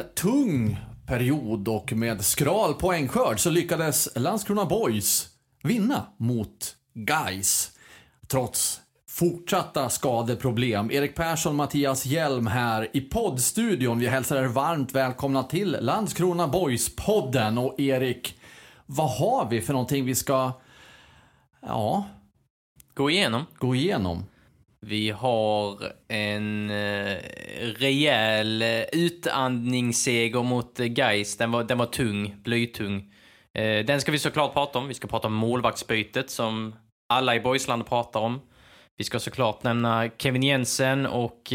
En tung period och med skral poängskörd så lyckades Landskrona Boys vinna mot Guys trots fortsatta skadeproblem. Erik Persson, Mattias Hjelm här i poddstudion. Vi hälsar er varmt välkomna till Landskrona Boys-podden. Och Erik, vad har vi för någonting vi ska, ja, Gå igenom. gå igenom? Vi har en eh, rejäl eh, utandningsseger mot eh, Gais. Den var, den var tung, blytung. Eh, den ska vi såklart prata om. Vi ska prata om målvaktsbytet som alla i Boysland pratar om. Vi ska såklart nämna Kevin Jensen och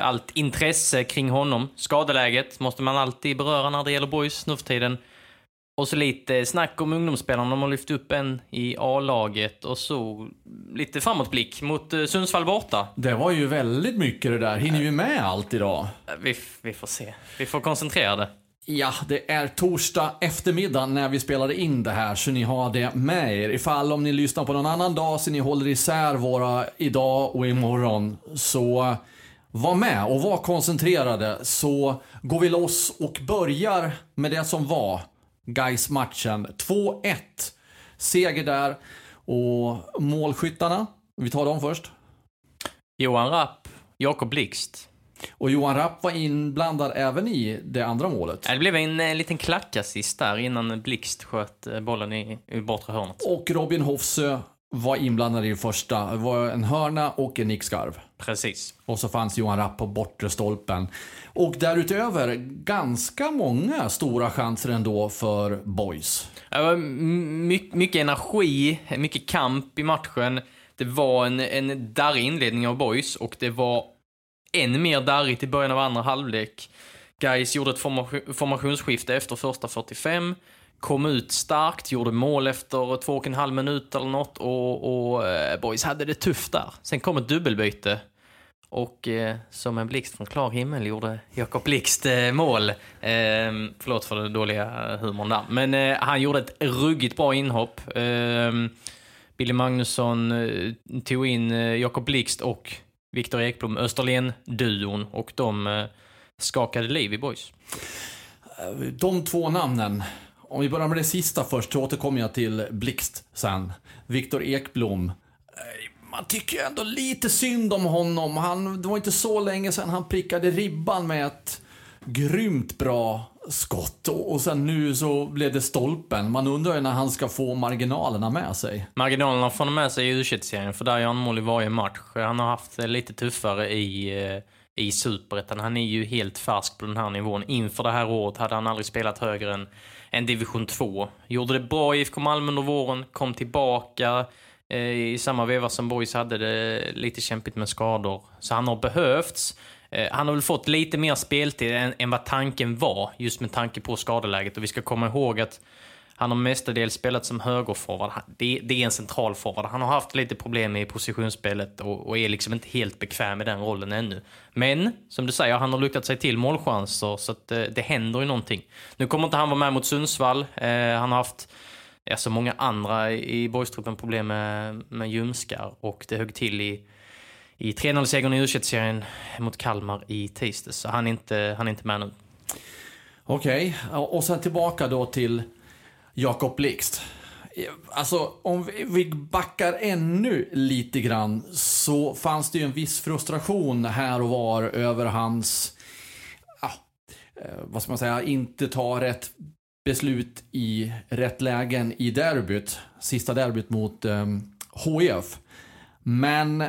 allt intresse kring honom. Skadeläget måste man alltid beröra när det gäller Boys nu för tiden. Och så lite snack om ungdomsspelarna. De har lyft upp en i A-laget och så lite framåtblick mot eh, Sundsvall borta. Det var ju väldigt mycket det där. Hinner vi med allt idag? Eh, Vi, vi får se. Vi får koncentrera det. Ja, det är torsdag eftermiddag när vi spelar in det här, så ni har det med er. Ifall om ni lyssnar på någon annan dag, så ni håller isär våra idag och imorgon, så var med och var koncentrerade, så går vi loss och börjar med det som var guys matchen 2-1. Seger där, och målskyttarna, vi tar dem först. Johan Rapp, Jakob Blixt. Och Johan Rapp var inblandad även i det andra målet. Det blev en, eh, liten klackassist där innan Blixt sköt eh, bollen i, i bortre hörnet. Och Robin Hofsö var inblandad i det första. Det var en hörna och en nickskarv. Precis. Och så fanns Johan Rapp på bortre stolpen. Och därutöver ganska många stora chanser ändå för boys. Det var my, mycket energi, mycket kamp i matchen. Det var en, en darrig inledning av Boys och det var än mer darrigt i början av andra halvlek. Guys gjorde ett forma- formationsskifte efter första 45, kom ut starkt, gjorde mål efter två och en halv minut eller något och, och eh, Boys hade det tufft där. Sen kom ett dubbelbyte och eh, som en blixt från klar himmel gjorde Jakob Blixt eh, mål. Eh, förlåt för den dåliga humorn där. Men eh, han gjorde ett ruggigt bra inhopp. Eh, Billy Magnusson eh, tog in eh, Jakob Blixt och Viktor Ekblom, Österlen-duon, och de eh, skakade liv i boys. De två namnen. Om vi börjar med det sista först så återkommer jag till Blixt sen. Viktor Ekblom. Eh, man tycker ju ändå lite synd om honom. Han, det var inte så länge sedan han prickade ribban med ett grymt bra skott. Och, och sen nu så blev det stolpen. Man undrar ju när han ska få marginalerna med sig. Marginalerna får han med sig i u serien för där gör han mål i varje match. Han har haft det lite tuffare i, eh, i Superettan. Han är ju helt färsk på den här nivån. Inför det här året hade han aldrig spelat högre än, än division 2. Gjorde det bra i IFK Malmö under våren, kom tillbaka. Eh, I samma veva som Boys hade det lite kämpigt med skador. Så han har behövts. Eh, Han har väl fått lite mer speltid än, än vad tanken var, just med tanke på skadeläget. Och vi ska komma ihåg att han har mestadels spelat som högerforward. Det, det är en central forward. Han har haft lite problem i positionsspelet och, och är liksom inte helt bekväm i den rollen ännu. Men, som du säger, han har luktat sig till målchanser så att det, det händer ju någonting. Nu kommer inte han vara med mot Sundsvall. Eh, han har haft ja, så många andra i boystruppen problem med, med ljumskar och det högg till i i 3-0-segern i u serien mot Kalmar i tisdags. Så han är inte, han är inte med nu. Okej, okay. och sen tillbaka då till Jakob Blixt. Alltså, om vi- backar ännu lite grann så fanns det ju en viss frustration här och var över hans, ah, vad ska man säga, inte ta rätt beslut i rätt lägen i derbyt. Sista derbyt mot eh, HIF. Men eh,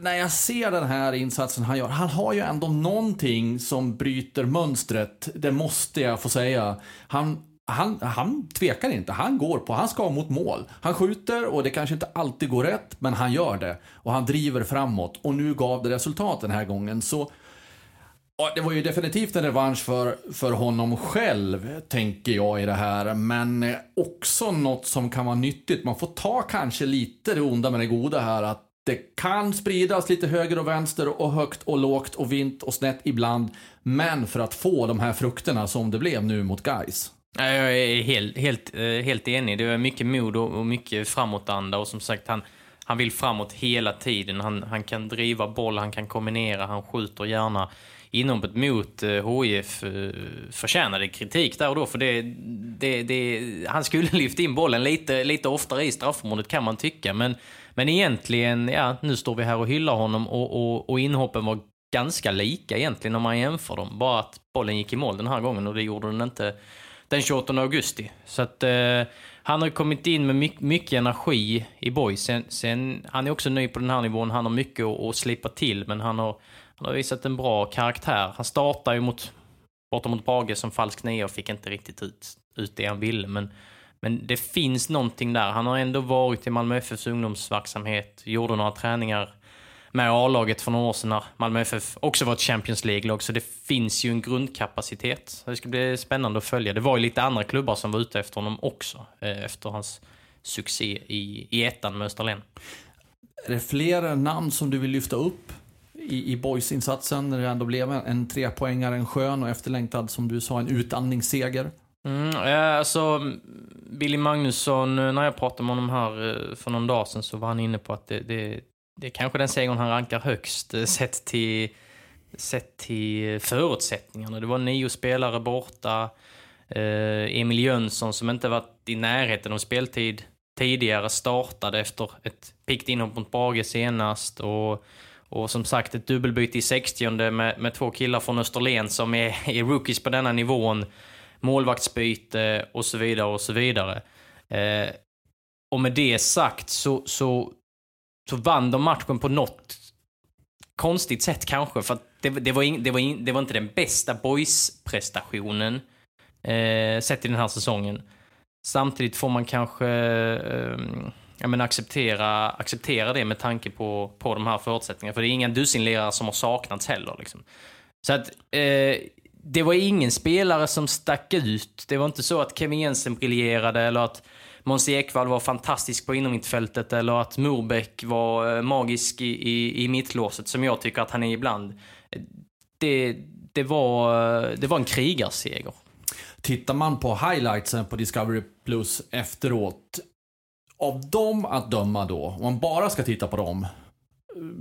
när jag ser den här insatsen han gör, han har ju ändå någonting som bryter mönstret. Det måste jag få säga. Han han, han tvekar inte. Han går på, han ska mot mål. Han skjuter och det kanske inte alltid går rätt, men han gör det. Och han driver framåt. Och nu gav det resultat den här gången. Så det var ju definitivt en revansch för, för honom själv, tänker jag i det här. Men också något som kan vara nyttigt. Man får ta kanske lite det onda med det goda här. Att det kan spridas lite höger och vänster och högt och lågt och vint och snett ibland. Men för att få de här frukterna som det blev nu mot guys. Jag är helt, helt, eh, helt enig. Det var mycket mod och mycket framåtanda och som sagt han, han vill framåt hela tiden. Han, han kan driva boll, han kan kombinera, han skjuter gärna. Inhoppet mot eh, HIF eh, förtjänade kritik där och då för det, det, det, han skulle lyfta in bollen lite, lite oftare i straffområdet kan man tycka. Men, men egentligen, ja, nu står vi här och hyllar honom och, och, och inhoppen var ganska lika egentligen om man jämför dem. Bara att bollen gick i mål den här gången och det gjorde den inte den 28 augusti. Så att eh, han har kommit in med mycket, mycket energi i boys. Sen, sen, han är också ny på den här nivån. Han har mycket att, att slipa till, men han har, han har visat en bra karaktär. Han startar ju mot, borta mot Brage som falsk nia och fick inte riktigt ut, ut det han ville. Men, men det finns någonting där. Han har ändå varit i Malmö FFs ungdomsverksamhet, gjorde några träningar med A-laget för några år sedan när Malmö FF också var ett Champions League-lag. Så det finns ju en grundkapacitet. Det ska bli spännande att följa. Det var ju lite andra klubbar som var ute efter honom också. Eh, efter hans succé i, i ettan med Österlen. Är det fler namn som du vill lyfta upp i, i Boys-insatsen när det ändå blev en trepoängare, en skön och efterlängtad, som du sa, en utandningsseger? Mm, alltså, Billy Magnusson, när jag pratade med honom här eh, för någon dag sedan så var han inne på att det, det, det är kanske den segern han rankar högst eh, sett till, sett till förutsättningarna. Det var nio spelare borta. Eh, Emil Jönsson som inte varit i närheten av speltid tidigare startade efter ett pickt inhopp mot Brage senast. Och, och som sagt ett dubbelbyte i 60 med, med två killar från Österlen som är, är rookies på denna nivån. Målvaktsbyte och så vidare och så vidare. Eh, och med det sagt så, så så vann de matchen på något konstigt sätt kanske. För det, det, var in, det, var in, det var inte den bästa boys-prestationen eh, sett i den här säsongen. Samtidigt får man kanske eh, ja, men acceptera, acceptera det med tanke på, på de här förutsättningarna. För det är inga dussinlirare som har saknats heller. Liksom. Så att eh, det var ingen spelare som stack ut. Det var inte så att Kevin Jensen briljerade eller att Måns Ekvall var fantastisk på innermittfältet eller att Morbäck var eh, magisk i, i, i mittlåset som jag tycker att han är ibland. Det, det, var, eh, det var en krigarseger. Tittar man på highlightsen på Discovery Plus efteråt, av dem att döma då, om man bara ska titta på dem,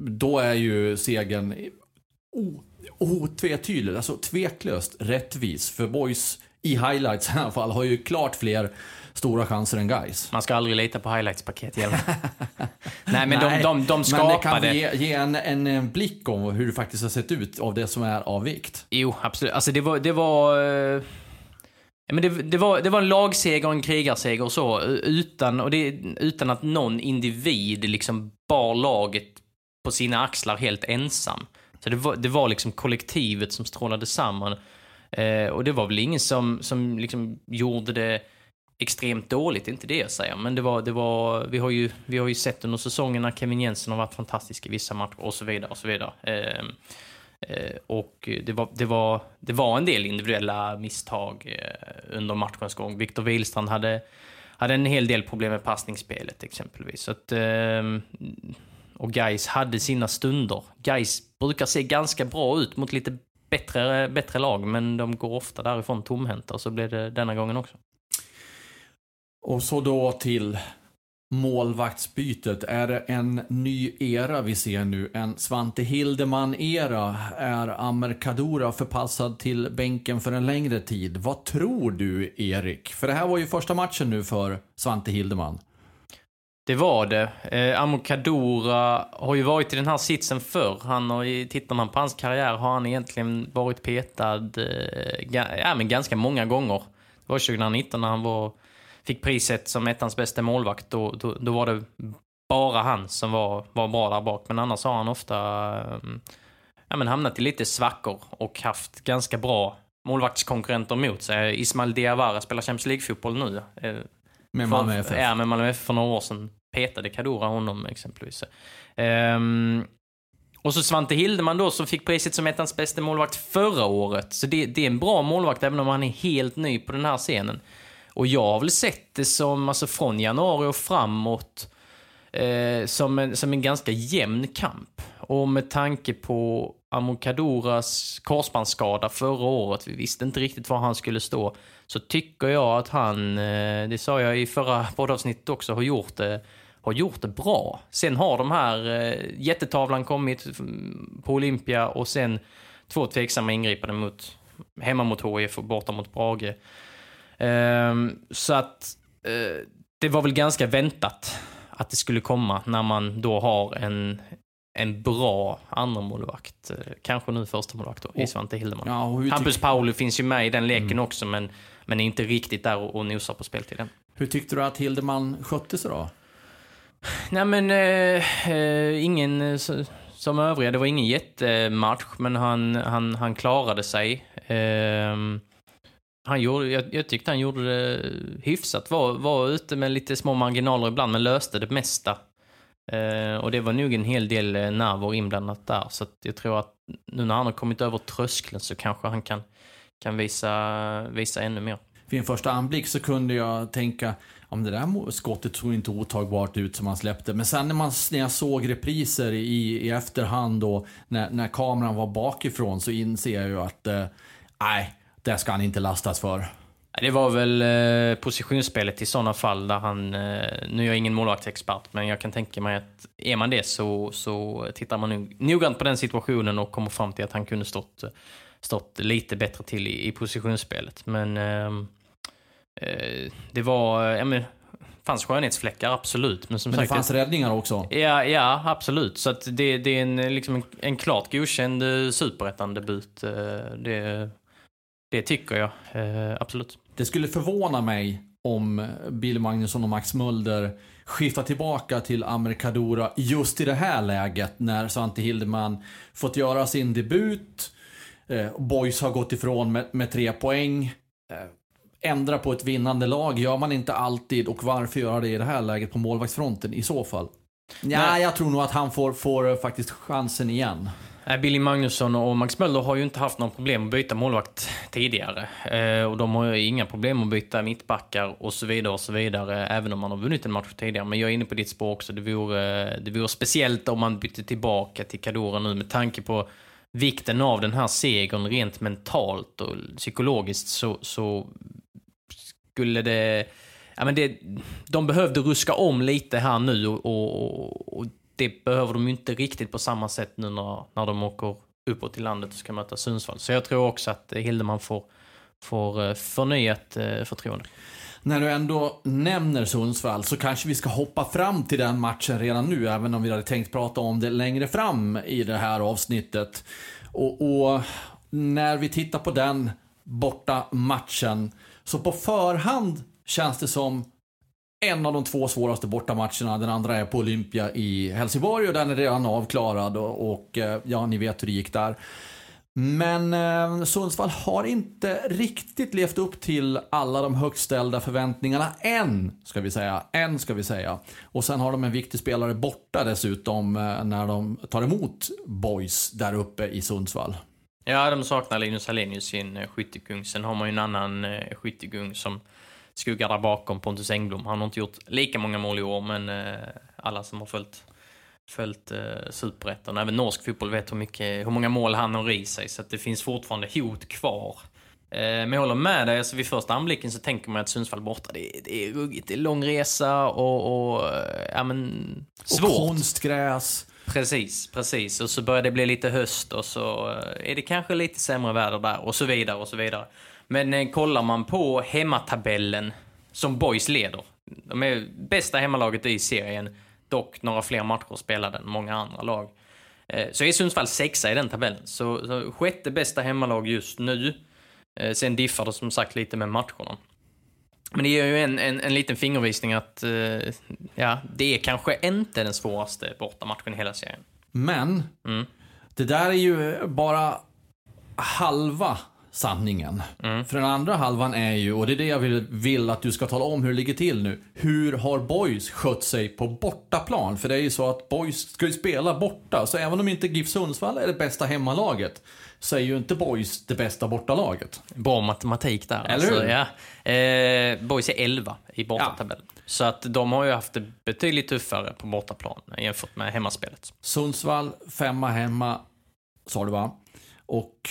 då är ju segern otvetydig, alltså tveklöst rättvis. För boys i highlights i alla fall har ju klart fler stora chanser än guys. Man ska aldrig lita på highlights-paket Nej, men Nej, de, de, de skapade... Men det kan ge, ge en, en, en, blick om hur det faktiskt har sett ut av det som är av vikt. Jo, absolut. Alltså det var... Det var eh... Men det, det, var, det var en lagseger och en krigarseger och så, utan, och det, utan att någon individ liksom bar laget på sina axlar helt ensam. Så det var, det var liksom kollektivet som strålade samman. Eh, och det var väl ingen som, som liksom gjorde det extremt dåligt, inte det jag säger. Men det var, det var, vi, har ju, vi har ju sett under säsongen när Kevin Jensen har varit fantastisk i vissa matcher och så vidare. Och så vidare. Eh, eh, och det var, det, var, det var en del individuella misstag eh, under matchens gång. Viktor Wihlstrand hade, hade en hel del problem med passningsspelet exempelvis. Så att, ehm, och Guys hade sina stunder. Guys brukar se ganska bra ut mot lite bättre, bättre lag, men de går ofta därifrån tomhänta och så blev det denna gången också. Och så då till målvaktsbytet. Är det en ny era vi ser nu? En Svante Hildeman-era? Är Amer Kadura förpassad till bänken för en längre tid? Vad tror du, Erik? För det här var ju första matchen nu för Svante Hildeman. Det var det. Eh, Amor Kadura har ju varit i den här sitsen förr. Han har, tittar man på hans karriär har han egentligen varit petad eh, ja, men ganska många gånger. Det var 2019 när han var fick priset som ettans bästa målvakt, då, då, då, var det bara han som var, var bra där bak. Men annars har han ofta um, ja, men hamnat i lite svackor och haft ganska bra målvaktskonkurrenter mot sig. Ismail Diawara spelar Champions League-fotboll nu. Eh, Med Malmö FF. Ja, med Malmö FF för några år sedan petade Kadura honom exempelvis. Ehm, och så Svante Hildeman då som fick priset som ettans bästa målvakt förra året. Så det, det är en bra målvakt även om han är helt ny på den här scenen. Och jag har väl sett det som, alltså från januari och framåt, eh, som, en, som en ganska jämn kamp. Och med tanke på Amokaduras korsbandsskada förra året, vi visste inte riktigt var han skulle stå, så tycker jag att han, eh, det sa jag i förra poddavsnittet också, har gjort det, har gjort det bra. Sen har de här eh, jättetavlan kommit mm, på Olympia och sen två tveksamma ingripanden mot, hemma mot HIF och borta mot Brage. Ehm, så att eh, det var väl ganska väntat att det skulle komma när man då har en, en bra andra målvakt. Eh, Kanske nu första målvakt då, i Svante Hildeman. Ja, Hampus Pauli finns ju med i den leken också, men, men är inte riktigt där och, och nosar på speltiden. hur tyckte du att Hildeman skötte sig då? Nej men, eh, eh, ingen eh, som övriga. Det var ingen jättematch, men han, han, han klarade sig. Ehm, han gjorde, jag, jag tyckte han gjorde det hyfsat. Var, var ute med lite små marginaler ibland, men löste det mesta. Eh, och det var nog en hel del eh, nerver inblandat där. Så att jag tror att nu när han har kommit över tröskeln så kanske han kan, kan visa, visa ännu mer. Vid en första anblick så kunde jag tänka, om det där skottet såg inte otagbart ut som han släppte. Men sen när, man, när jag såg repriser i, i efterhand och när, när kameran var bakifrån så inser jag ju att, eh, nej, det ska han inte lastas för. Det var väl eh, positionsspelet i sådana fall där han, eh, nu är jag ingen målvaktsexpert, men jag kan tänka mig att är man det så, så tittar man nog noggrant på den situationen och kommer fram till att han kunde stått, stått lite bättre till i, i positionsspelet. Men ehm, eh, det var, ja men, fanns skönhetsfläckar absolut. Men som Men det sagt, fanns räddningar också. Ja, ja, absolut. Så att det, det är en, liksom en, en klart godkänd eh, superettan-debut. eh, Det, det tycker jag, eh, absolut. Det skulle förvåna mig om Bill Magnusson och Max Mulder skiftar tillbaka till Amerikadora just i det här läget när Svante Hildeman fått göra sin debut. Eh, Boys har gått ifrån med, med tre poäng. Eh, ändra på ett vinnande lag gör man inte alltid och varför göra det i det här läget på målvaktsfronten i så fall? Ja, Nej. jag tror nog att han får, får eh, faktiskt chansen igen. Eh, Billy Magnusson och Max Möller har ju inte haft några problem att byta målvakt tidigare. Eh, och de har ju inga problem att byta mittbackar och så vidare och så vidare, även om man har vunnit en match tidigare. Men jag är inne på ditt spår också. Det vore, det vore speciellt om man bytte tillbaka till Cadora nu med tanke på vikten av den här segern rent mentalt och psykologiskt så, så skulle det... Ja, men det, de behövde ruska om lite här nu och, och, och det behöver de ju inte riktigt på samma sätt nu när, när de åker uppåt i landet och ska möta Sundsvall. Så jag tror också att Hildeman får, får eh, förnyat eh, förtroende. När du ändå nämner Sundsvall så kanske vi ska hoppa fram till den matchen redan nu, även om vi hade tänkt prata om det längre fram i det här avsnittet. Och, och när vi tittar på den borta matchen så på förhand känns det som en av de två svåraste bortamatcherna. Den andra är på Olympia i Helsingborg och den är redan avklarad och, och eh, ja, ni vet hur det gick där. Men eh, Sundsvall har inte riktigt levt upp till alla de högt ställda förväntningarna än, ska vi säga. Än, ska vi säga. Och sen har de en viktig spelare borta dessutom eh, när de tar emot Boys där uppe i Sundsvall. Ja, de saknar Linus Hallenius, sin eh, skyttekung. Sen har man ju en annan eh, skyttekung som skuggar där bakom, Pontus Engblom. Han har inte gjort lika många mål i år, men eh, alla som har följt, följt eh, superettan, även norsk fotboll, vet hur, mycket, hur många mål han har i sig. Så att det finns fortfarande hot kvar. Eh, men jag håller med dig, alltså vid första anblicken så tänker man att Sundsvall borta, det, är- det är ruggigt, det är lång resa och, och eh, ja men, Och svårt. konstgräs. Precis, precis. Och så börjar det bli lite höst och så eh, är det kanske lite sämre väder där och så vidare och så vidare. Men eh, kollar man på hemmatabellen som Boys leder. De är bästa hemmalaget i serien, dock några fler matcher spelade än många andra lag. Eh, Så är Sundsvall sexa i den tabellen. Så, så sjätte bästa hemmalag just nu. Eh, Sen diffar det som sagt lite med matcherna. Men det ger ju en, en, en liten fingervisning att eh, ja, det är kanske inte den svåraste bortamatchen i hela serien. Men Mm. det där är ju bara halva sanningen. För den andra halvan är ju, och det är det jag vill, vill att du ska tala om hur det ligger till nu. Hur har Boys skött sig på bortaplan? För det är ju så att Boys ska ju spela borta, så även om inte GIF Sundsvall är det bästa hemmalaget, så är ju inte Boys det bästa bortalaget. Bra matematik där. Eller hur? ja. eh, Boys är 11 i bortatabellen. Så att de har ju haft det betydligt tuffare på bortaplan jämfört med hemmaspelet. Sundsvall, femma hemma, sa du va? Och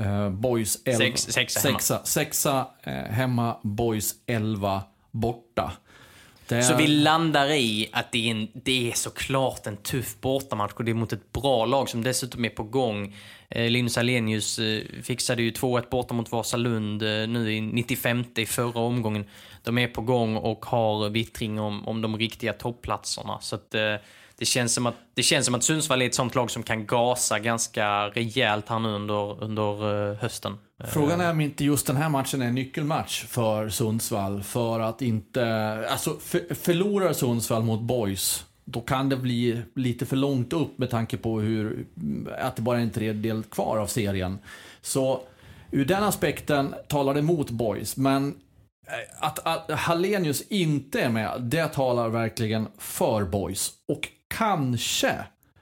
eh, Boys 11. Sex- sexa hemma. Sexa, eh, hemma, Boys 11 borta. Är, Så vi landar i att det är, en, det är såklart en tuff bortamatch och det är mot ett bra lag som dessutom är på gång. Eh, Linus Alenius eh, fixade ju 2-1 borta mot Vasalund eh, nu i 95 i förra omgången. De är på gång och har vittring om, om de riktiga toppplatserna. Så att, eh, det, känns som att, det känns som att Sundsvall är ett sånt lag som kan gasa ganska rejält här nu under, under eh, hösten. Eh. Frågan är om inte just den här matchen är en nyckelmatch för Sundsvall. För att inte... Alltså, för, förlorar Sundsvall mot Boys, då kan det bli lite för långt upp med tanke på hur, att det bara är en tredjedel kvar av serien. Så ur den aspekten talar det emot Boys. Men eh, att, att Hallenius inte är med, det talar verkligen för Boys. Och kanske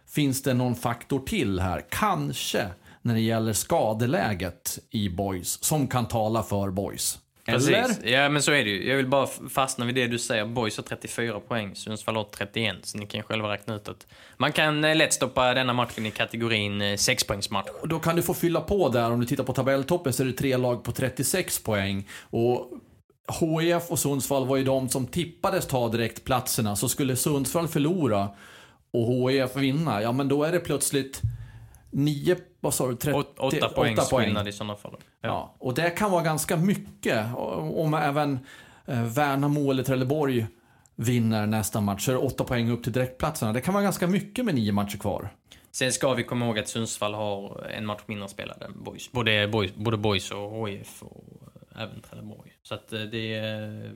finns det någon faktor till här. Kanske när det gäller skadeläget i Boys som kan tala för Boys. Eller? Precis. Ja, men så är det ju. Jag vill bara fastna vid det du säger. Boys har 34 poäng, Sundsvall har 31, så ni kan själva räkna ut att man kan eh, lätt stoppa denna matchen i kategorin 6-poängsmatch. Och Då kan du få fylla på där, om du tittar på tabelltoppen så är det tre lag på 36 poäng. Och HIF och Sundsvall var ju de som tippades ta direktplatserna. Så skulle Sundsvall förlora och HIF vinna, ja men då är det plötsligt 9, vad sa du? 30, 8 poängs åtta skillnad i sådana fall. Ja, och det kan vara ganska mycket. Om även eh, Värnamo eller Trelleborg vinner nästa match så är det åtta poäng upp till direktplatserna. Det kan vara ganska mycket med nio matcher kvar. Sen ska vi komma ihåg att Sundsvall har en match mindre spelade än Boys. Både Boys, både boys och HIF och även Trelleborg. Så att eh, det är...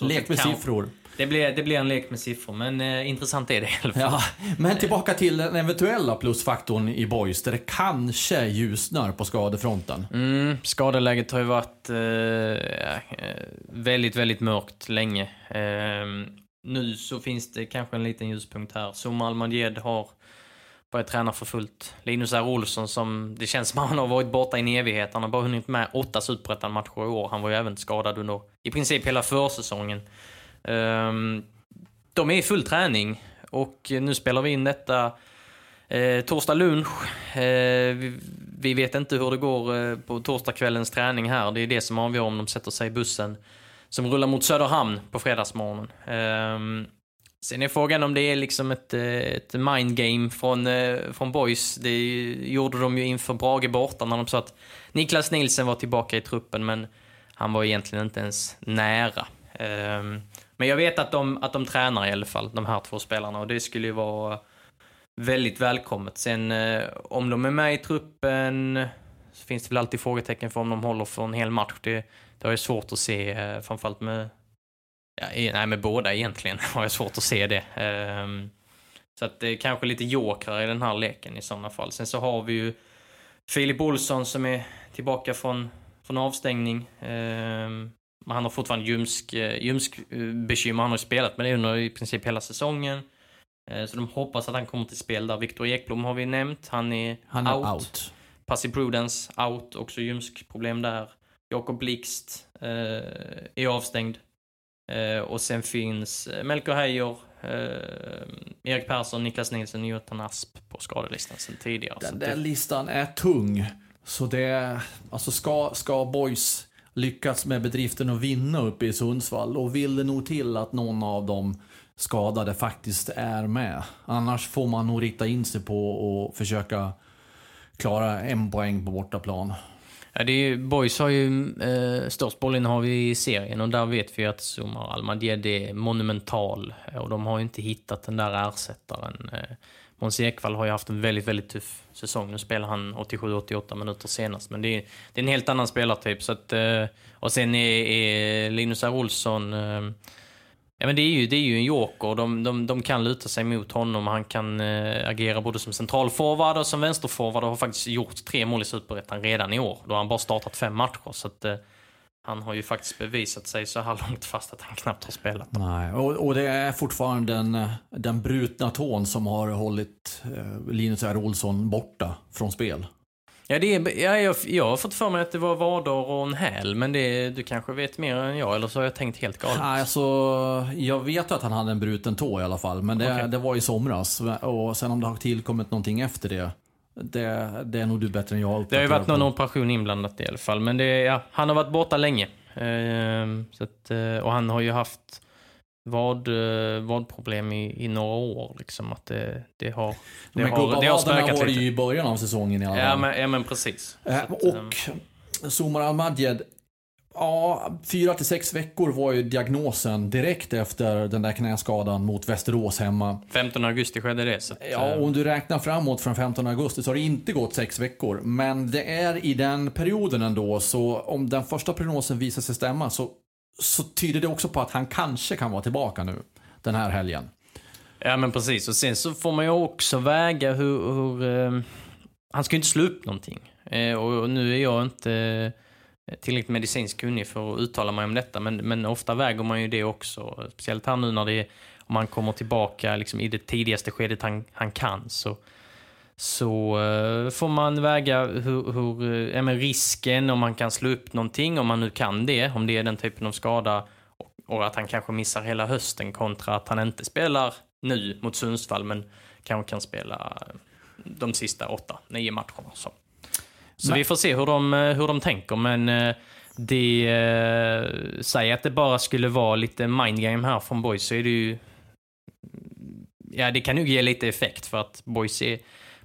Lek med kan- siffror. Det blir, det blir en lek med siffror, men eh, intressant är det i alla fall. Ja, men tillbaka till den eventuella plusfaktorn i Boys där det kanske ljusnar på skadefronten. Mm, skadeläget har ju varit eh, eh, väldigt, väldigt mörkt länge. Eh, nu så finns det kanske en liten ljuspunkt här. Zuma Almadjed har börjat träna för fullt. Linus R. Olsson som, det känns som han har varit borta i en evighet. Han har bara hunnit med åtta superettan-matcher i år. Han var ju även skadad under i princip hela försäsongen. Um, de är i full träning och nu spelar vi in detta Eh, torsdag lunch. Eh, vi, vi vet inte hur det går eh, på torsdagskvällens träning här. Det är det som avgör om de sätter sig i bussen som rullar mot Söderhamn på fredagsmorgonen. Eh, sen är frågan om det är liksom ett, eh, ett mindgame från, eh, från Boys. Det gjorde de ju inför Brage borta när de sa att Niklas Nielsen var tillbaka i truppen men han var egentligen inte ens nära. Ehm, men jag vet att de, att de tränar i alla fall, de här två spelarna och det skulle ju vara väldigt välkommet. Sen eh, om de är med i truppen så finns det väl alltid frågetecken för om de håller för en hel match. Det, det har jag svårt att se, framförallt med, ja, nej, med båda egentligen har jag svårt att se det. Ehm, så att det är kanske lite jokrar i den här leken i sådana fall. Sen så har vi ju Filip Olsson som är tillbaka från, från avstängning. Ehm, men han har fortfarande ljumsk, eh, ljumsk eh, bekymmer. Han har ju spelat med det under i princip hela säsongen. Eh, Så de hoppas att han kommer till spel där. Viktor Ekblom har vi nämnt. Han är, Han är out. out. Passive Prudence out. Också ljumsk problem där. Jakob Blixt eh, är avstängd. Eh, och sen finns eh, Melker Heijer, eh, Erik Persson, Niklas Nilsson och Jonathan Asp på skadelistan sen tidigare. Den det- där listan är tung. Så det, alltså ska, ska Boys lyckas med bedriften att vinna uppe i Sundsvall, och vill det nog till att någon av de skadade faktiskt är med. Annars får man nog rikta in sig på och försöka klara en poäng på bortaplan. Ja, det är, ju- Boys har ju eh, störst bollinnehav i serien och där vet vi att Sumar Almadjed är monumental och de har ju inte hittat den där ersättaren. Eh, Måns Ekvall har ju haft en väldigt, väldigt tuff säsong. Nu spelar han 87-88 minuter senast, men det är, det är en helt annan spelartyp. Så att, eh, och sen är, är Linus R. Olsson eh, Ja, men det är ju, det är ju en joker. De, de, de kan luta sig mot honom. Han kan eh, agera både som centralforward och som vänsterforward och har faktiskt gjort tre mål i Superettan redan i år. Då har han bara startat fem matcher. Så att, eh, han har ju faktiskt bevisat sig så här långt fast att han knappt har spelat. Nej, och, och det är fortfarande den, den brutna tån som har hållit eh, Linus R. Olsson borta från spel. Ja, det är, ja, jag, jag har fått för mig att det var vader och en häl, men det, du kanske vet mer än jag, eller så har jag tänkt helt galet. Nej, alltså, jag vet att han hade en bruten tå i alla fall, men det, Okej. det var i somras. Och sen om det har tillkommit någonting efter det, det, det är nog du bättre än jag Det har ju varit någon operation inblandat i alla fall, men det, ja, han har varit borta länge. Ehm, att, eh, och han har ju haft vad, eh, vadproblem i, i några år. Liksom, att det, det har, det Men har, det har spökat var det ju i början av säsongen i alla fall. Ja men, ja, men precis. Så att, och Somar Al-Madjed, ja, fyra till sex veckor var ju diagnosen direkt efter den där knäskadan mot Västerås hemma. 15 augusti skedde det. Så att, Ja, eh, om du räknar framåt från 15 augusti så har det inte gått sex veckor. Men det är i den perioden ändå, så om den första prognosen visar sig stämma så, så tyder det också på att han kanske kan vara tillbaka nu den här helgen. Ja men precis. Och sen så får man ju också väga hur... hur eh, han ska ju inte slå upp någonting. Eh, och, och nu är jag inte eh, tillräckligt medicinskt kunnig för att uttala mig om detta. Men, men ofta väger man ju det också. Speciellt här nu när det om man kommer tillbaka liksom, i det tidigaste skedet han, han kan. Så, så eh, får man väga hur, hur eh, ja, risken om man kan slå upp någonting. Om man nu kan det. Om det är den typen av skada. Och, att han kanske missar hela hösten kontra att han inte spelar nu mot Sundsvall men kanske kan spela de sista åtta, nio matcherna. Så, så Men- vi får se hur de, eh, hur de tänker men eh, det eh, säger att det bara skulle vara lite mindgame här från Boys så är det ju Ja, det kan ju ge lite effekt för att Boys är,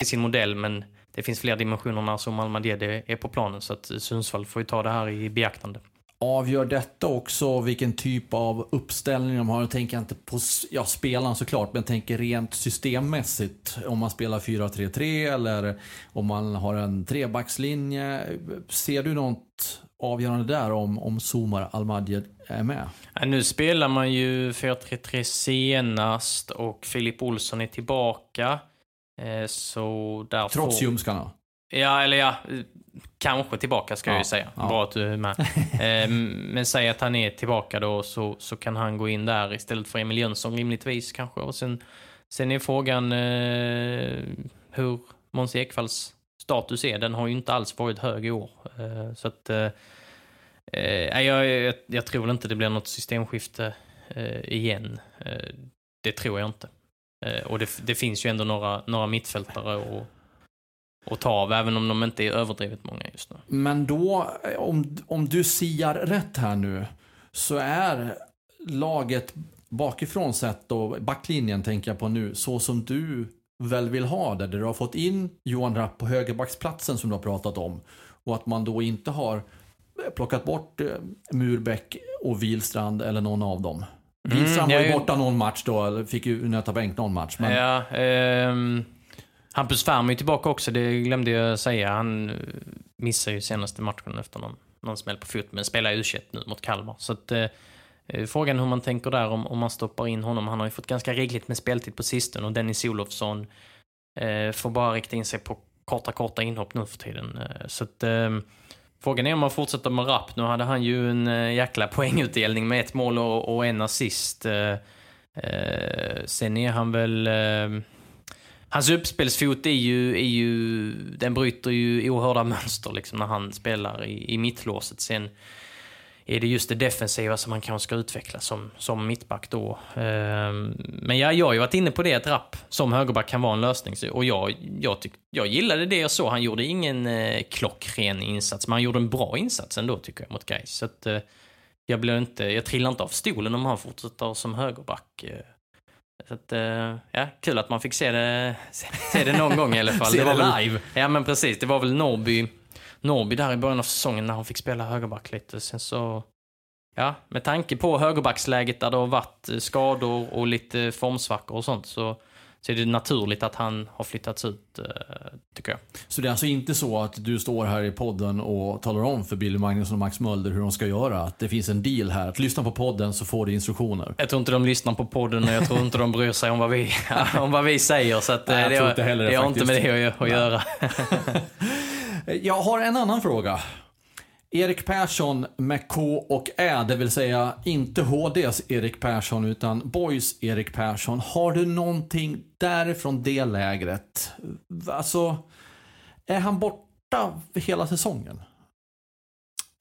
I sin modell men det finns fler dimensioner när som Almadie är på planen så att Sundsvall får ju ta det här i beaktande. Avgör detta också vilken typ av uppställning de har? Jag tänker inte på ja, spelaren såklart, men jag tänker rent systemmässigt. Om man spelar 4-3-3 eller om man har en trebackslinje. Ser du något avgörande där om, om Somar Almadjed är med? Nu spelar man ju 4-3-3 senast och Filip Olsson är tillbaka. Eh, Så där Trots får... ljumskarna? Ja, eller ja, kanske tillbaka ska jag Ja, ju säga. ja. Bra att du är med. Eh, Men säg att han är tillbaka då så, så kan han gå in där istället för Emil Jönsson rimligtvis kanske. Och sen, sen är frågan eh, hur Måns Ekvalls status är. Den har ju inte alls varit hög i år. Eh, så att eh, eh, jag, jag, jag tror inte det blir något systemskifte eh, igen. Det tror jag inte. Eh, och det, det finns ju ändå några, några mittfältare och att ta av, även om de inte är överdrivet många just nu. Men då, om, om du siar rätt här nu, så är laget bakifrån sett och backlinjen tänker jag på nu, så som du väl vill ha det. Där du har fått in Johan Rapp på högerbacksplatsen som du har pratat om. Och att man då inte har plockat bort eh, Murbeck och Vilstrand eller någon av dem. Wilstrand jag var ju borta någon match då, eller fick ju nöta bänk någon match. Men Ja, ehm, Hampus Färm är ju tillbaka också, det glömde jag säga. Han eh, missade ju senaste matchen efter någon, någon smäll på fot, men spelar u nu mot Kalmar. Så att, eh, eh, frågan hur man tänker där om, om man stoppar in honom. Han har ju fått ganska rikligt med speltid på sistone och Dennis Olofsson eh, får bara rikta in sig på korta, korta inhopp nu för tiden. Eh, så att, ehm, Frågan är om man fortsätter med Rapp. Nu hade han ju en eh, jäkla poängutdelning med ett mål och, och en assist. Eh, eh, sen är han väl... Eh, hans uppspelsfot är ju, är ju... Den bryter ju oerhörda mönster liksom när han spelar i, i mittlåset. Sen är det just det defensiva som han kanske ska utveckla som, som mittback då. Ehm, men jag, jag har ju varit inne på det att Rapp som högerback kan vara en lösning. Och jag, jag, tyck, jag gillade det jag såg. Han gjorde ingen eh, klockren insats, men han gjorde en bra insats ändå tycker jag mot Gais. Så att, eh, jag, blir inte, jag trillar inte av stolen om han fortsätter som högerback. Eh. Så att, ja, kul att man fick se det, se det någon gång i alla fall. Se det var live. Ja men precis, det var väl Norrby, Norrby där i början av säsongen när han fick spela högerback lite. Sen så, ja, med tanke på högerbacksläget där det har varit eh, skador och lite formsvackor och sånt så, så är det naturligt att han har flyttats ut, eh, tycker jag. Så det är alltså inte så att du står här i podden och talar om för Billy Magnusson och Max Mölder hur de ska göra? Att det finns en deal här. Att lyssna på podden så får du instruktioner. Jag tror inte de lyssnar på podden och jag tror inte de bryr sig om vad vi, om vad vi säger. Så att, eh, Nej, jag det, tror inte heller det det har inte med det att, att göra. Jag har en annan fråga. Erik Persson med K och Ä, det vill säga inte HDs Erik Persson utan Boys Erik Persson. Har du någonting därifrån det lägret? Alltså, är han borta hela säsongen?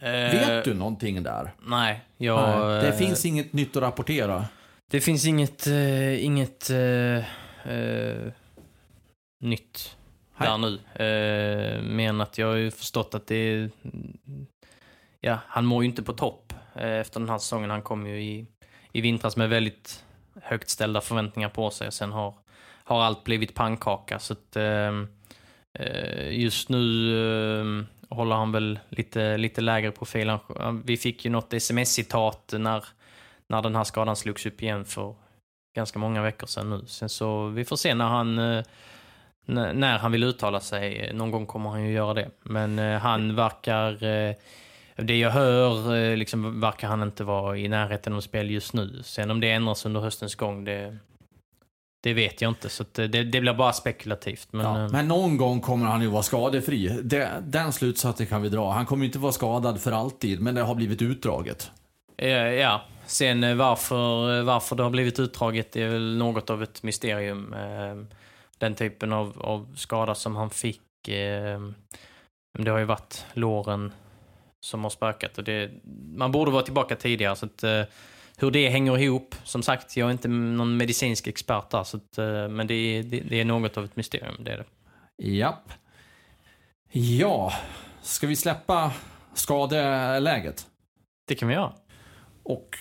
Vet du någonting där? Eh, Nej, jag... Nej, det eh, finns inget nytt att rapportera. Det finns inget, eh, inget eh, eh, nytt. Där nu. Eh, men att jag har ju förstått att det är... Ja, han mår ju inte på topp eh, efter den här säsongen. Han kom ju i, i vintras med väldigt högt ställda förväntningar på sig. Sen har, har allt blivit pannkaka. Så att, eh, eh, just nu eh, håller han väl lite, lite lägre profil. Vi fick ju något sms-citat när när den här skadan slogs upp igen för ganska många veckor sedan nu. Sen så, vi får se när han, när han vill uttala sig. Någon gång kommer han ju göra det. Men eh, han verkar, eh, det jag hör, eh, liksom verkar han inte vara i närheten av spel just nu. Sen om det ändras under höstens gång, det, det vet jag inte. Så eh, det, det blir bara spekulativt. Men, Ja, eh, men någon gång kommer han ju vara skadefri. Det, den slutsatsen kan vi dra. Han kommer inte vara skadad för alltid, men det har blivit utdraget. Ja, sen eh, varför, varför det har blivit utdraget är väl något av ett mysterium. Den typen av, av skada som han fick. eh, Det har ju varit låren som har spökat. Och det, man borde vara tillbaka tidigare. Så att, eh, hur det hänger ihop, som sagt, jag är inte någon medicinsk expert där. Så att, eh, men det är, det, det är något av ett mysterium, det är det. Japp. Ja, ska vi släppa skadeläget Det kan vi göra. och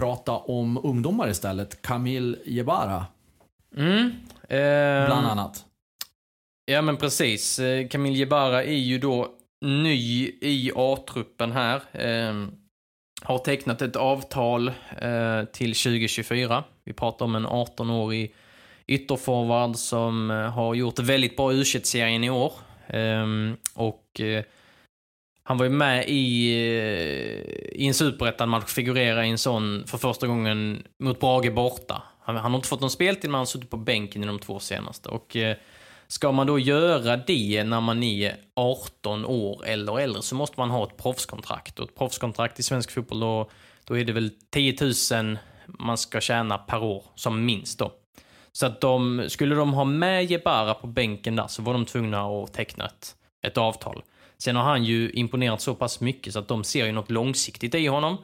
prata om ungdomar istället? Kamil Jebara, Mm. Eh, bland annat. Ja men precis. Eh, Camille Jebara är ju då ny i A-truppen här. Eh, har tecknat ett avtal eh, till 2024. Vi pratar om en 18-årig ytterforward som eh, har gjort väldigt bra u serien i år. Eh, och han var ju med i, i en superettan-match, figurera i en sån för första gången mot Brage borta. Han, han har inte fått någon speltid, men han har suttit på bänken i de två senaste. Och eh, ska man då göra det när man är 18 år eller äldre så måste man ha ett proffskontrakt. Och ett proffskontrakt i svensk fotboll, då, då är det väl 10 000 man ska tjäna per år, som minst då. Så att de, skulle de ha med Jebara på bänken där så var de tvungna att teckna ett, ett avtal. Sen har han ju imponerat så pass mycket så att de ser ju något långsiktigt i honom.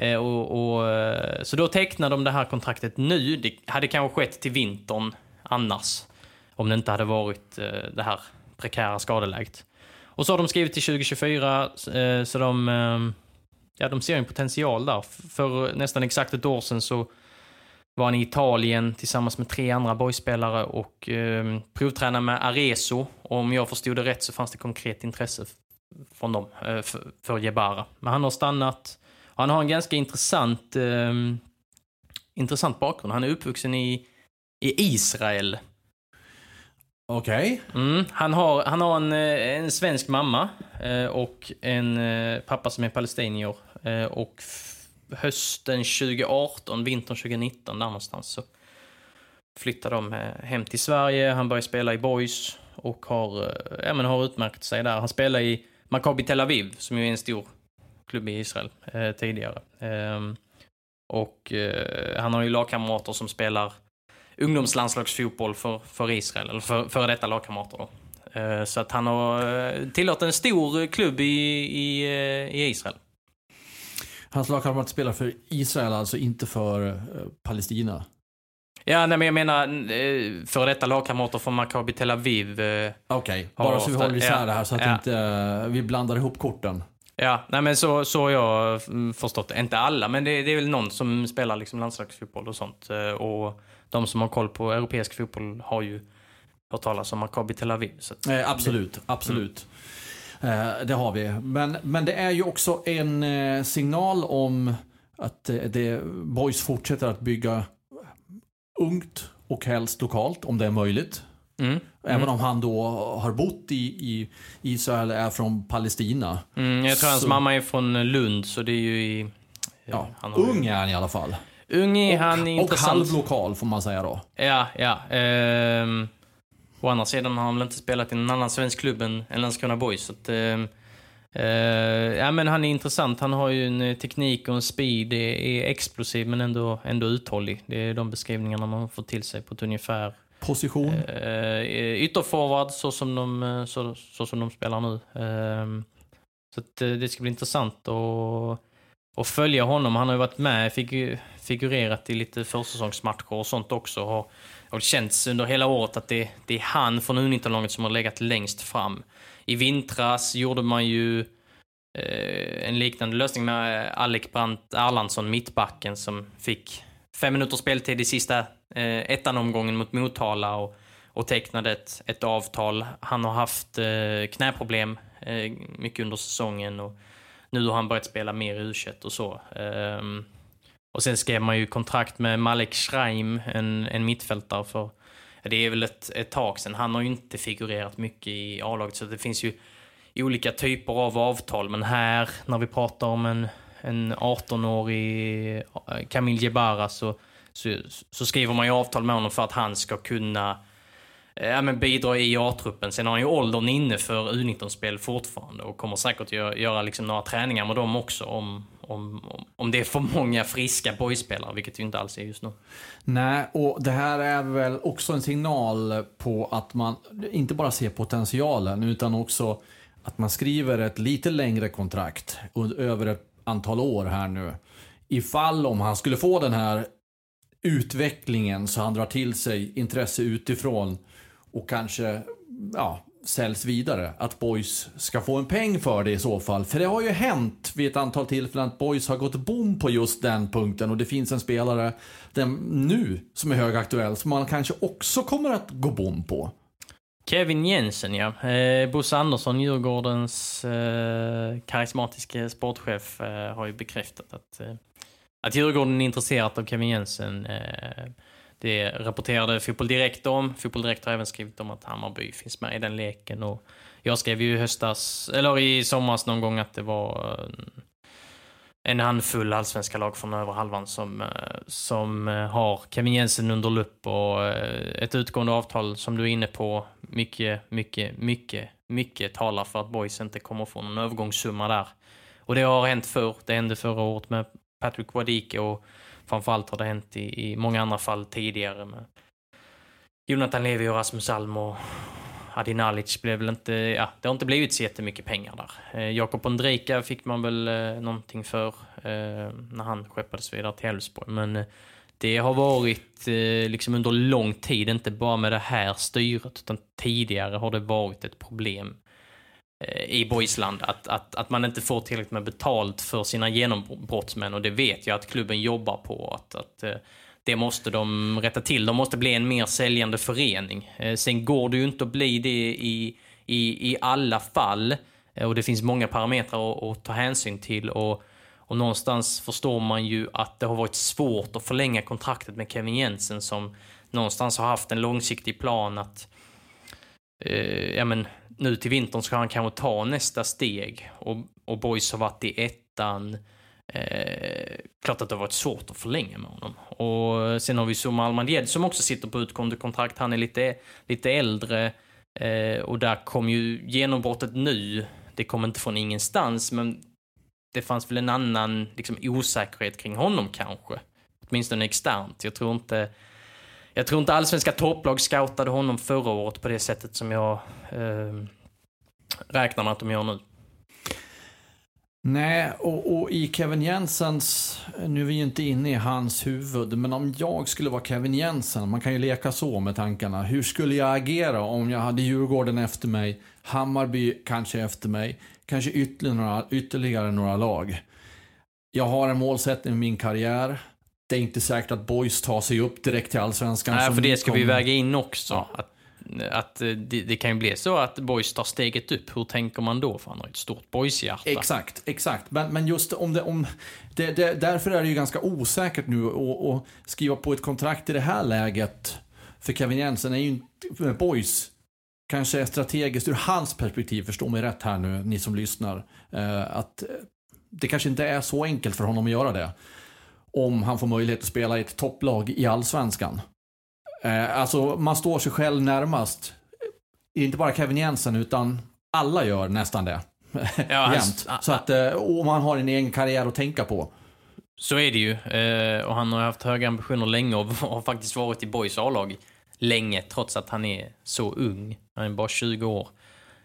Eh, och, och, eh, så då tecknar de det här kontraktet nu. Det hade kanske skett till vintern annars. Om det inte hade varit eh, det här prekära skadeläget. Och så har de skrivit till 2024, eh, så de, eh, ja, de ser en potential där. För nästan exakt ett år sedan så var han i Italien tillsammans med tre andra boyspelare och eh, provtränade med Arezo. Och om jag förstod det rätt så fanns det konkret intresse från dem eh, för, för Jebara. Men han har stannat. Han har en ganska intressant, eh, intressant bakgrund. Han är uppvuxen i, i Israel. Okej. Mm, han har, han har en, eh, en svensk mamma eh, och en eh, pappa som är palestinier. Eh, och hösten 2018, vintern 2019 där någonstans så flyttade de eh, hem till Sverige. Han började spela i Boys och har, ja, men har utmärkt sig där. Han spelade i Maccabi Tel Aviv som ju är en stor klubb i Israel eh, tidigare. Ehm, Och eh, han har ju lagkamrater som spelar ungdomslandslagsfotboll för, för Israel, eller för, för detta lagkamrater då. Eh, så att han har eh, tillhört en stor klubb i, i, eh, i Israel. Hans lagkamrat spelar för Israel, alltså inte för eh, Palestina. Ja, nej, men jag menar eh, för detta lagkamrater från Maccabi Tel Aviv. eh, Okej, Har bara så vi håller isär ja, det här så att ja. inte eh, vi blandar ihop korten. Ja, nej men så, så har jag mm, förstått det. Inte alla, men det, det är väl någon som spelar liksom landslagsfotboll och sånt. Eh, Och de som har koll på europeisk fotboll har ju hört talas om Maccabi Tel Aviv. Eh, absolut, absolut. Eh, det har vi. Men, men det är ju också en eh, signal om att eh, det, Boys fortsätter att bygga ungt och helst lokalt om det är möjligt. Mm. Även om han då har bott i, i Israel är från Palestina. Mm, jag tror hans Så- mamma är från Lund, så det är ju i... Ja, han har ju- ung är han i alla fall. Ung är han och intressant. halvlokal får man säga då. Ja, ja. Ehm, å andra sidan har han väl inte spelat i någon annan svensk klubb än, än Landskrona Boys. Så att, ehm, eh, ja, men han är intressant. Han har ju en eh, teknik och en speed. Det är explosiv men ändå, ändå uthållig. Det är de beskrivningarna man får till sig på ett ungefär. Position. Eh, eh, ytterforward så som, de, eh, så, så som de spelar nu. Eh, så att, eh, det ska bli intressant att, att följa honom. Han har ju varit med, figurerat i lite försäsongsmatcher och sånt också. Och, och det känns under hela året att det, det är han från U19-laget som har legat längst fram. I vintras gjorde man ju eh, en liknande lösning med Alec Brandt Erlandsson, mittbacken, som fick fem minuters speltid i sista eh, ettan-omgången mot Motala och, och tecknade ett, ett avtal. Han har haft eh, knäproblem eh, mycket under säsongen och nu har han börjat spela mer i u och så. Ehm, och sen skrev man ju kontrakt med Malek Schreim, en, en mittfältare för det är väl ett, ett tag sedan. Han har ju inte figurerat mycket i A-laget så det finns ju olika typer av avtal. Men här, när vi pratar om en, en 18-årig Camille eh, Kamil Jebara så, så, så skriver man ju avtal med honom för att han ska kunna eh, ja, men bidra i A-truppen. Sen har han ju åldern inne för U19-spel fortfarande och kommer säkert göra, göra liksom några träningar med dem också om, om, om, om det är för många friska boyspelare, vilket ju inte alls är just nu. Nej, och det här är väl också en signal på att man inte bara ser potentialen utan också att man skriver ett lite längre kontrakt över ett antal år här nu. Ifall om han skulle få den här utvecklingen så han drar till sig intresse utifrån och kanske ja, säljs vidare. Att Boys ska få en peng för det i så fall. För det har ju hänt vid ett antal tillfällen att Boys har gått bom på just den punkten och det finns en spelare den, nu som är högaktuell som man kanske också kommer att gå bom på. Kevin Jensen, ja. Eh, Bosse Andersson, Djurgårdens eh, karismatiske sportchef, eh, har ju bekräftat att, eh, att Djurgården är intresserat av Kevin Jensen. Eh, det rapporterade Fotboll Direkt om. Fotboll Direkt har även skrivit om att Hammarby finns med i den leken. Och jag skrev ju i höstas, eller i somras någon gång att det var eh, en handfull allsvenska lag från över halvan som, eh, som har Kevin Jensen under lupp och ett utgående avtal som du är inne på. Mycket, mycket, mycket, mycket talar för att Boys inte kommer få någon övergångssumma där. Och det har hänt förr. Det hände förra året med Patrick Wadike och framförallt har det hänt i, i många andra fall tidigare med Jonathan Levi och Rasmus Alm och Adi Nalic blev väl inte, ja, det har inte blivit så jättemycket pengar där. Eh, Jakob Ondrejka fick man väl eh, någonting för eh, när han skeppades vidare till Elfsborg. Men eh, det har varit eh, liksom under lång tid, inte bara med det här styret, utan tidigare har det varit ett problem eh, Eh, i Boisland, att, att, att man inte får tillräckligt med betalt för sina genombrottsmän och det vet jag att klubben jobbar på. Att, att eh, det måste de rätta till. De måste bli en mer säljande förening. Eh, Sen går det ju inte att bli det i, i, i alla fall. Eh, Och det finns många parametrar att, att ta hänsyn till. Och, och någonstans förstår man ju att det har varit svårt att förlänga kontraktet med Kevin Jensen som någonstans har haft en långsiktig plan att eh, ja, men, nu till vintern ska han kanske ta nästa steg. Och, och Boys har varit i ettan. Eh, klart att det har varit svårt att förlänga med honom. Och sen har vi Soma Almandied som också sitter på utgående kontrakt. Han är lite, lite äldre eh, och där kom ju genombrottet nu. Det kom inte från ingenstans, men det fanns väl en annan liksom, osäkerhet kring honom kanske. Åtminstone externt. Jag tror inte... Jag tror inte allsvenska topplag scoutade honom förra året på det sättet som jag eh, räknar med att de gör nu. Nej, och, och, i Kevin Jensens, nu är vi ju inte inne i hans huvud, men om jag skulle vara Kevin Jensen, man kan ju leka så med tankarna. Hur skulle jag agera om jag hade Djurgården efter mig, Hammarby kanske efter mig, kanske ytterligare några, ytterligare några lag. Jag har en målsättning med min karriär. Det är inte säkert att Boys tar sig upp direkt till Allsvenskan. Nej, för det ska vi väga in också. Ja. Att att eh, det, det, kan ju bli så att Boys tar steget upp. Hur tänker man då? För han har ett stort Boys-hjärta. Exakt, exakt. Men, men just om det, om det, det, därför är det ju ganska osäkert nu att skriva på ett kontrakt i det här läget. För Kevin Jensen är ju inte, Boys kanske är strategiskt ur hans perspektiv, förstå mig rätt här nu, ni som lyssnar, eh, att det kanske inte är så enkelt för honom att göra det. Om han får möjlighet att spela i ett topplag i Allsvenskan. Eh, alltså, man står sig själv närmast. Inte bara Kevin Jensen, utan alla gör nästan det. Ja, Jämt. Så att, eh, och man har en egen karriär att tänka på. Så är det ju. Eh, och han har haft höga ambitioner länge och har faktiskt varit i Boys A-lag länge, trots att han är så ung. Han är bara 20 år.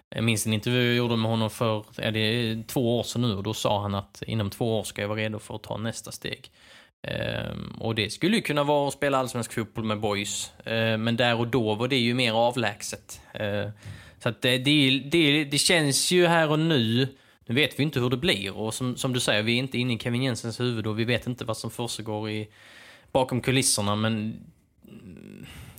Jag minns en intervju jag gjorde med honom för är det två år sedan nu och då sa han att inom två år ska jag vara redo för att ta nästa steg. Ehm, och det skulle ju kunna vara att spela allsvensk fotboll med boys. Ehm, men där och då var det ju mer avlägset. Ehm, så att det, det, det, det, känns ju här och nu. Nu vet vi inte hur det blir och som, som du säger, vi är inte inne i Kevin Jensens huvud och vi vet inte vad som försiggår i, bakom kulisserna. Men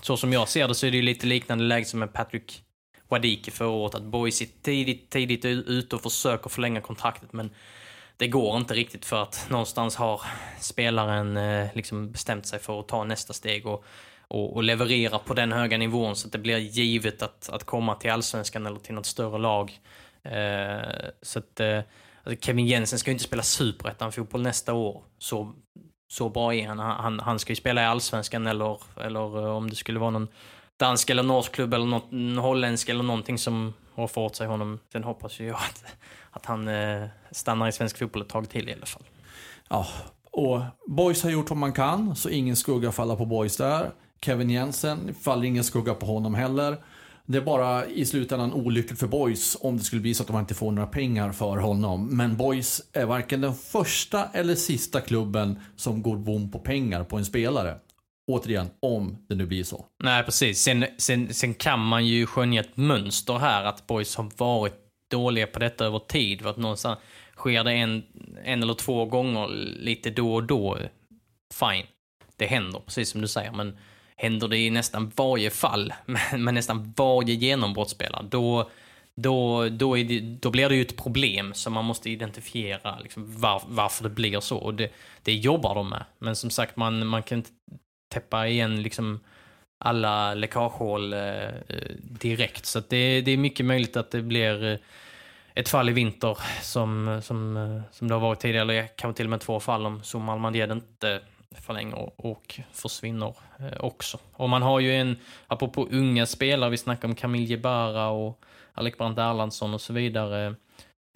så som jag ser det så är det ju lite liknande läge som med Patrick Wadike förra året. Att boys är tidigt, tidigt ute och försöker förlänga kontraktet men det går inte riktigt för att någonstans har spelaren eh, liksom bestämt sig för att ta nästa steg och, och, och, leverera på den höga nivån så att det blir givet att, att komma till allsvenskan eller till något större lag. Eh, så att eh, alltså Kevin Jensen ska ju inte spela superettan-fotboll nästa år. Så, så bra är han. han. Han ska ju spela i allsvenskan eller, eller eh, om det skulle vara någon dansk eller norsk klubb eller något, holländsk eller någonting som har fått sig honom. Sen hoppas ju jag att att han eh, stannar i svensk fotboll ett tag till i alla fall. Ja, och Boys har gjort vad man kan, så ingen skugga faller på Boys där. Kevin Jensen faller ingen skugga på honom heller. Det är bara i slutändan olyckligt för Boys om det skulle bli så att de inte får några pengar för honom. Men Boys är varken den första eller sista klubben som går bom på pengar på en spelare. Återigen, om det nu blir så. Nej, precis. Sen, sen, sen kan man ju skönja ett mönster här att Boys har varit dåliga på detta över tid. För att någonstans sker det en, en eller två gånger lite då och då, fine. Det händer, precis som du säger. Men händer det i nästan varje fall, med, nästan varje genombrottsspelare, då, då, då, det, då, blir det ju ett problem som man måste identifiera liksom, var, varför det blir så. Och det, det jobbar de med. Men som sagt, man, man kan inte täppa igen liksom, alla läckagehål eh, eh, direkt. Så det, det, är mycket möjligt att det blir eh, ett fall i vinter som, som, eh, som det har varit tidigare, eller kanske till och med två fall om Zoom Almandied inte förlänger och försvinner också. Och man har ju en, apropå unga spelare, vi snackar om Camille Jebara och Alec Brandt Erlandsson och så vidare.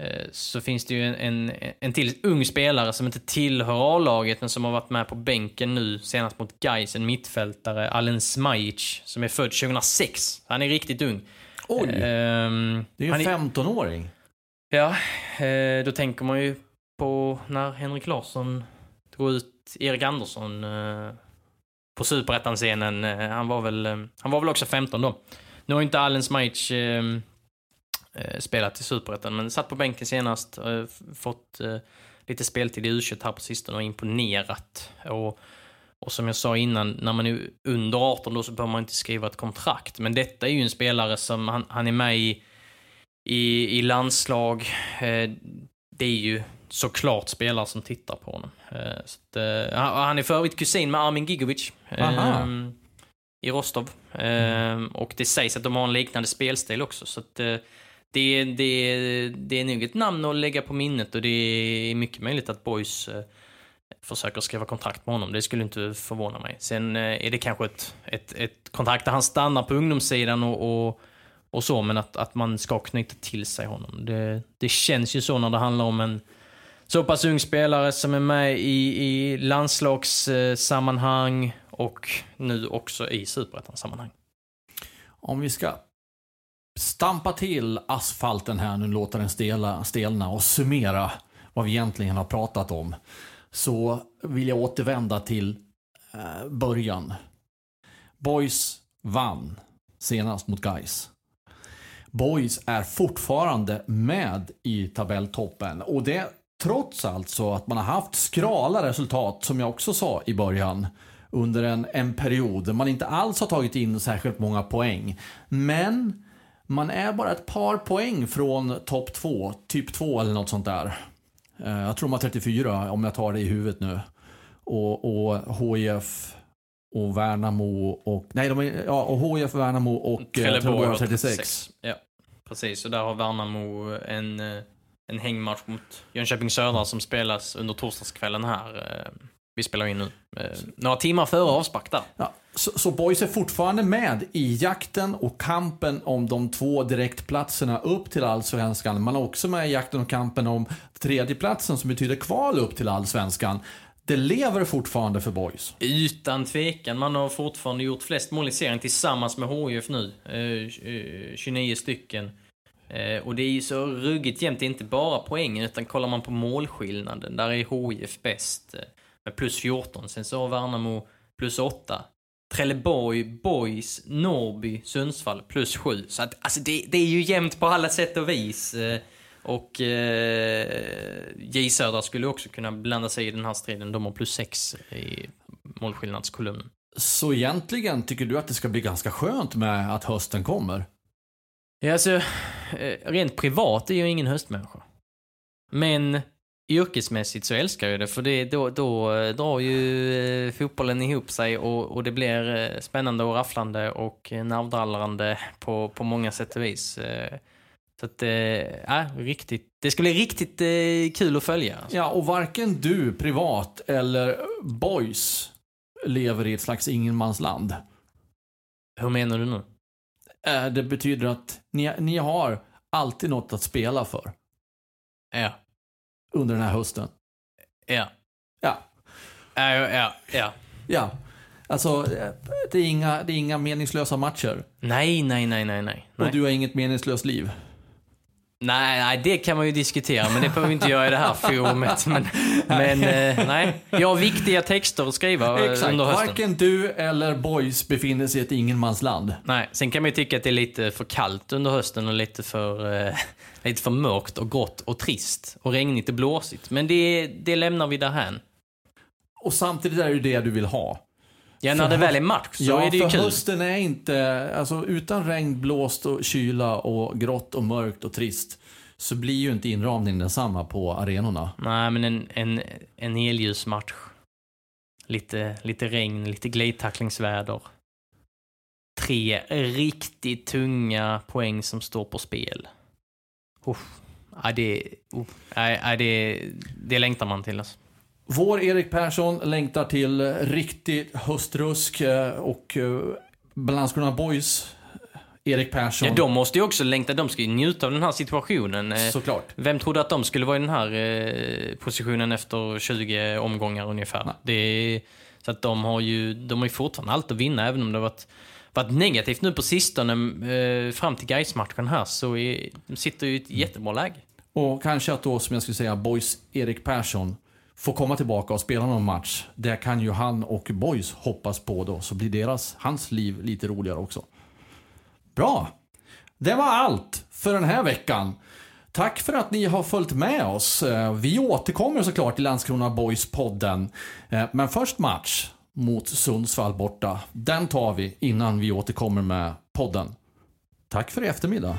Eh, så finns det ju en, en, en till ung spelare som inte tillhör A-laget men som har varit med på bänken nu senast mot Gais, en mittfältare, Alen Smajic, som är född 2006. Han är riktigt ung. Oj! Um, det är ju en 15-åring. Ja, eh, då tänker man ju på när Henrik Larsson drog ut Erik Andersson eh, på superettan-scenen. Han, var väl, han var väl också 15 då. Nu har inte Alen Smajic eh, spelat i Superettan, men satt på bänken senast, eh, fått eh, lite speltid i u här på sistone och imponerat. Och, och som jag sa innan, när man är under 18 då så behöver man inte skriva ett kontrakt. Men detta är ju en spelare som, han, han är med i, i, i landslag. Eh, det är ju såklart spelare som tittar på honom. Eh, att, eh, han är för övrigt kusin med Armin Gigovic. Ehm, I Rostov. Mm. Och det sägs att de har en liknande spelstil också. Så att, det, det, det är nog ett namn att lägga på minnet och det är mycket möjligt att Boys eh, försöker skriva kontrakt med honom. Det skulle inte förvåna mig. Sen eh, är det kanske ett, ett, ett kontrakt där han stannar på ungdomssidan och, och, och så, men att, att man ska knyta till sig honom. Det, det känns ju så när det handlar om en så pass ung spelare som är med i, i landslagssammanhang och nu också i superettan-sammanhang. Om vi ska stampa till asfalten här nu, låta den stela, stelna och summera vad vi egentligen har pratat om. Så vill jag återvända till eh, början. Boys vann senast mot Guys. Boys är fortfarande med i tabelltoppen och det trots alltså att man har haft skrala resultat som jag också sa i början under en, en period där man inte alls har tagit in särskilt många poäng. Men man är bara ett par poäng från topp 2, typ 2 eller något sånt där. Eh, jag tror de har 34 om jag tar det i huvudet nu. Och, och HIF och Värnamo och, nej, de är, ja, och HIF, Värnamo och eh, Trelleborg har 36. Ja, precis. Och där har Värnamo en, eh, en hängmatch mot Jönköping Södra som spelas under torsdagskvällen här. Vi spelar in nu. Några timmar före avspark där. Ja, så, så Boys är fortfarande med i jakten och kampen om de två direktplatserna upp till allsvenskan. Man är också med i jakten och kampen om tredjeplatsen som betyder kval upp till allsvenskan. Det lever fortfarande för Boys. Utan tvekan. Man har fortfarande gjort flest mål i serien tillsammans med HIF nu. Eh, 29 eh, stycken. Eh, och det är ju så ruggigt jämnt. Inte bara poängen, utan kollar man på målskillnaden, där är HIF bäst. Eh, med plus 14. Sen så har Värnamo plus 8. Trelleborg, Boys, Norrby, Sundsvall plus 7. Så att, alltså det, det är ju jämnt på alla sätt och vis. Eh, och eh, J Södra skulle också kunna blanda sig i den här striden. De har plus 6 i målskillnadskolumnen. Så egentligen tycker du att det ska bli ganska skönt med att hösten kommer? Ja, alltså, eh, rent privat är jag ingen höstmänniska. Men yrkesmässigt så älskar jag det, för det, då, då drar ju eh, fotbollen ihop sig och, och det blir eh, spännande och rafflande och eh, nervdallrande på, på många sätt och vis. Så att, ja, riktigt. Det ska bli riktigt eh, kul att följa. Alltså. Ja, och varken du privat eller Boys lever i ett slags ingenmansland. Hur menar du nu? Det betyder att ni, ni har alltid något att spela för Ja. Under den här hösten. Ja. Ja, Ja, ja, ja. ja. Alltså, det är inga, det är inga meningslösa matcher. Nej, nej, nej, nej, nej. Och du har inget meningslöst liv. Nej, nej, det kan man ju diskutera, men det behöver vi inte göra i det här forumet. Men, men eh, nej, jag har viktiga texter att skriva eh, Exakt. under hösten. Varken du eller Boys befinner sig i ett ingenmansland. Nej, sen kan man ju tycka att det är lite för kallt under hösten och lite för, eh, lite för mörkt och grått och trist och regnigt och blåsigt. Men det, det lämnar vi därhän. Och samtidigt är det ju det du vill ha. Ja, när För det väl är match så ja, är det ju för kul. hösten är inte, alltså utan regn, blåst och kyla och grått och mörkt och trist så blir ju inte inramningen densamma på arenorna. Nej, men en, en, en helljusmatch. Lite, lite regn, lite glidtacklingsväder. Tre riktigt tunga poäng som står på spel. Uff. Ja, det, uh, nej, det, det längtar man till. Alltså. Vår Erik Persson längtar till riktigt höstrusk eh, och eh, Landskrona Boys Erik Persson. Ja, de måste ju också längta. De ska ju njuta av den här situationen. Eh, Såklart. Vem trodde att de skulle vara i den här positionen efter 20 omgångar ungefär? Nej. Det är, så att de har ju de har ju fortfarande allt att vinna, även om det har varit, varit negativt nu på sistone eh, fram till Gais-matchen här, så är, sitter ju i ett jättebra läge. Och kanske att då, som jag skulle säga, Boys Erik Persson får komma tillbaka och spela någon match. Det kan ju han och Boys hoppas på då, så blir deras, hans liv lite roligare också. Bra! Det var allt för den här veckan. Tack för att ni har följt med oss. Eh, Vi återkommer såklart till Landskrona Boys-podden. Eh, Men först match mot Sundsvall borta. Den tar vi innan vi återkommer med podden. Tack för i eftermiddag.